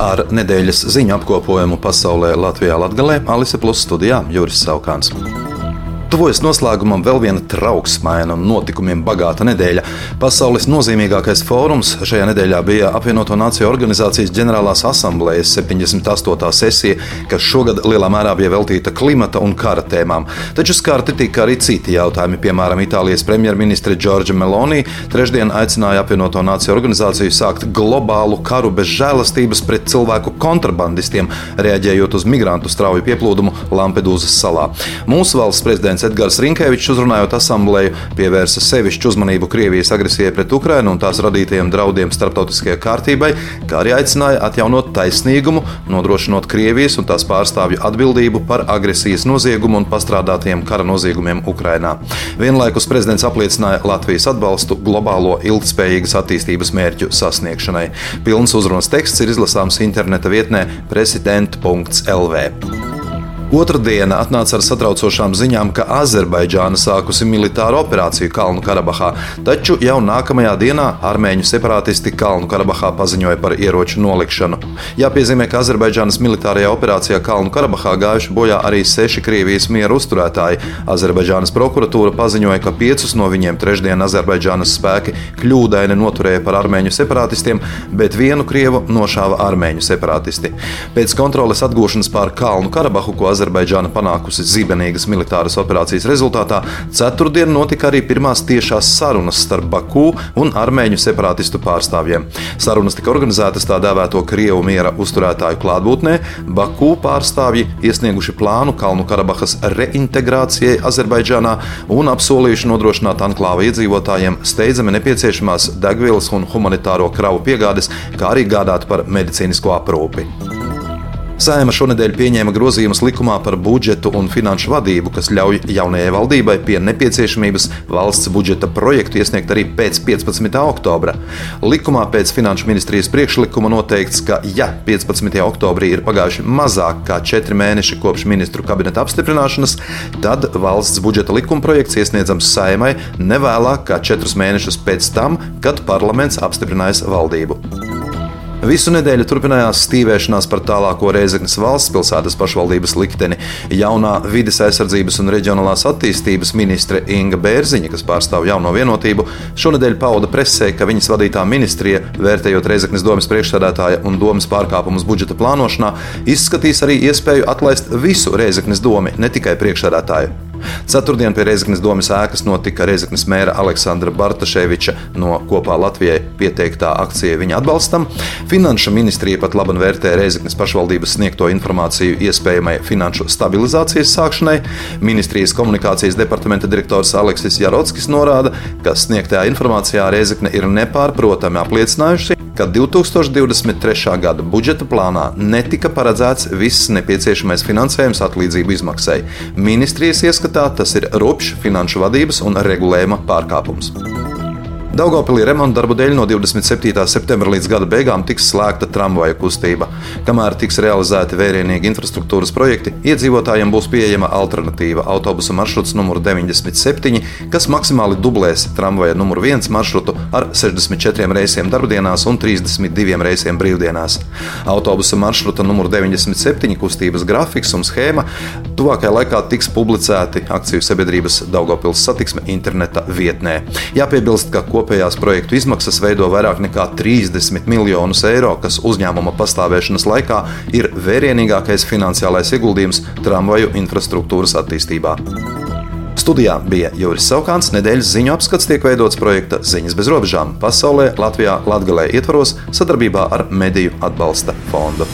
Ar nedēļas ziņu apkopojumu pasaulē Latvijā Latgalē Alise Plus studijā Juris Saukāns. Tuvojas noslēgumam vēl viena trauksmaina un notikumiem bagāta nedēļa. Pasaules nozīmīgākais fórums šajā nedēļā bija apvienoto nāciju organizācijas ģenerālās asamblejas 78. sesija, kas šogad lielā mērā bija veltīta klimata un kara tēmām. Taču skarti tika arī citi jautājumi, piemēram, Itālijas premjerministre Džordža Meloni trešdien aicināja apvienoto nāciju organizāciju sākt globālu karu bez žēlastības pret cilvēku kontrabandistiem, reaģējot uz migrantu strauju pieplūdumu Lampedūzas salā. Mūsu valsts prezidents Prezidents Edgars Rinkevičs, uzrunājot asambleju, pievērsa sevišķu uzmanību Krievijas agresijai pret Ukrainu un tās radītajiem draudiem starptautiskajai kārtībai, kā arī aicināja atjaunot taisnīgumu, nodrošinot Krievijas un tās pārstāvju atbildību par agresijas noziegumu un pastrādātiem kara noziegumiem Ukrainā. Vienlaikus prezidents apliecināja Latvijas atbalstu globālo ilgspējīgas attīstības mērķu sasniegšanai. Pilns uzrunas teksts ir izlasāms interneta vietnē president.lv. Otradiena atnāca ar satraucošām ziņām, ka Azerbaidžāna sākusi militāru operāciju Kalnu Karabahā, taču jau nākamajā dienā armēņu separātisti Kalnu Karabahā paziņoja par ieroču nolikšanu. Jāpiezīmē, ka Azerbaidžānas militārajā operācijā Kalnu Karabahā gājuši bojā arī seši Krievijas miera uzturētāji. Azerbaidžānas prokuratūra paziņoja, ka piecus no viņiem trešdien Azerbaidžānas spēki kļūdaini noturēja par armēņu separātistiem, bet vienu krievu nošāva armēņu separātisti. Pēc kontroles atgūšanas pār Kalnu Karabahu, ko Azerbaidžāna panākusi zibenīgas militāras operācijas rezultātā, ceturtdien notika arī pirmās tiešās sarunas starp Baku un armēņu separātistu pārstāvjiem. Sarunas tika organizētas tā dēvēto Krievu miera uzturētāju klātbūtnē. Baku pārstāvji iesnieguši plānu Kalnu Karabahas reintegrācijai Azerbaidžānā un apsolījuši nodrošināt anklāva iedzīvotājiem steidzami nepieciešamās degvielas un humanitāro kravu piegādes, kā arī gādāt par medicīnisko aprūpi. Sēma šonadēļ pieņēma grozījumus likumā par budžetu un finanšu vadību, kas ļauj jaunajai valdībai pie nepieciešamības valsts budžeta projektu iesniegt arī pēc 15. oktobra. Likumā pēc finanšu ministrijas priekšlikuma noteikts, ka, ja 15. oktobrī ir pagājuši mazāk kā 4 mēneši kopš ministru kabineta apstiprināšanas, tad valsts budžeta likuma projekts iesniedzams saimai nevēlāk kā 4 mēnešus pēc tam, kad parlaments apstiprinājis valdību. Visu nedēļu turpinājās stīvēšanās par tālāko Reizeknas valsts pilsētas pašvaldības likteni. Jaunā vides aizsardzības un reģionālās attīstības ministre Inga Bērziņa, kas pārstāv jauno vienotību, šonadēļ pauda presē, ka viņas vadītā ministrija, vērtējot Reizeknas domas priekšsēdētāja un domas pārkāpumus budžeta plānošanā, izskatīs arī iespēju atlaist visu Reizeknas domu, ne tikai priekšsēdētāju. Ceturtdien pie Reizeknas domas ēkas notika Reizeknas mēra Aleksandra Bartaševiča no kopā Latvijai pieteiktā akcija viņa atbalstam. Finanšu ministrija pat labi vērtē Reizeknas pašvaldības sniegto informāciju iespējamai finanšu stabilizācijas sākšanai. Ministrijas komunikācijas departamenta direktors Aleksis Jarotskis norāda, ka sniegtajā informācijā Reizekne ir nepārprotami apliecinājusi, ka 2023. gada budžeta plānā netika paredzēts viss nepieciešamais finansējums atlīdzību izmaksai. Ministrijas ieskatā tas ir rupšs finanšu vadības un regulējuma pārkāpums. Daugopilī remonta darbu dēļ no 27. septembra līdz gada beigām tiks slēgta tramvaju kustība. Kamēr tiks realizēti vērienīgi infrastruktūras projekti, iedzīvotājiem būs pieejama alternatīva autobusu maršruts numur 97, kas maksimāli dublēs tramvaja numur 1 maršrutu ar 64 reisiem darbdienās un 32 reisiem brīvdienās. Autobusu maršruta numur 97 kustības grafiks un schēma tuvākajā laikā tiks publicēti akciju sabiedrības Daugopils satiksme interneta vietnē. Jāpiebilst, ka kopējās projektu izmaksas veido vairāk nekā 30 miljonus eiro, kas uzņēmuma pastāvēšanas laikā ir vērienīgākais finansiālais ieguldījums tramvaju infrastruktūras attīstībā. Studijā bija Juris Saukāns. Nedēļas ziņu apskats tiek veidots projekta Ziņas bez robežām pasaulē, Latvijā, Latvijā ietvaros sadarbībā ar Mediju atbalsta fondu.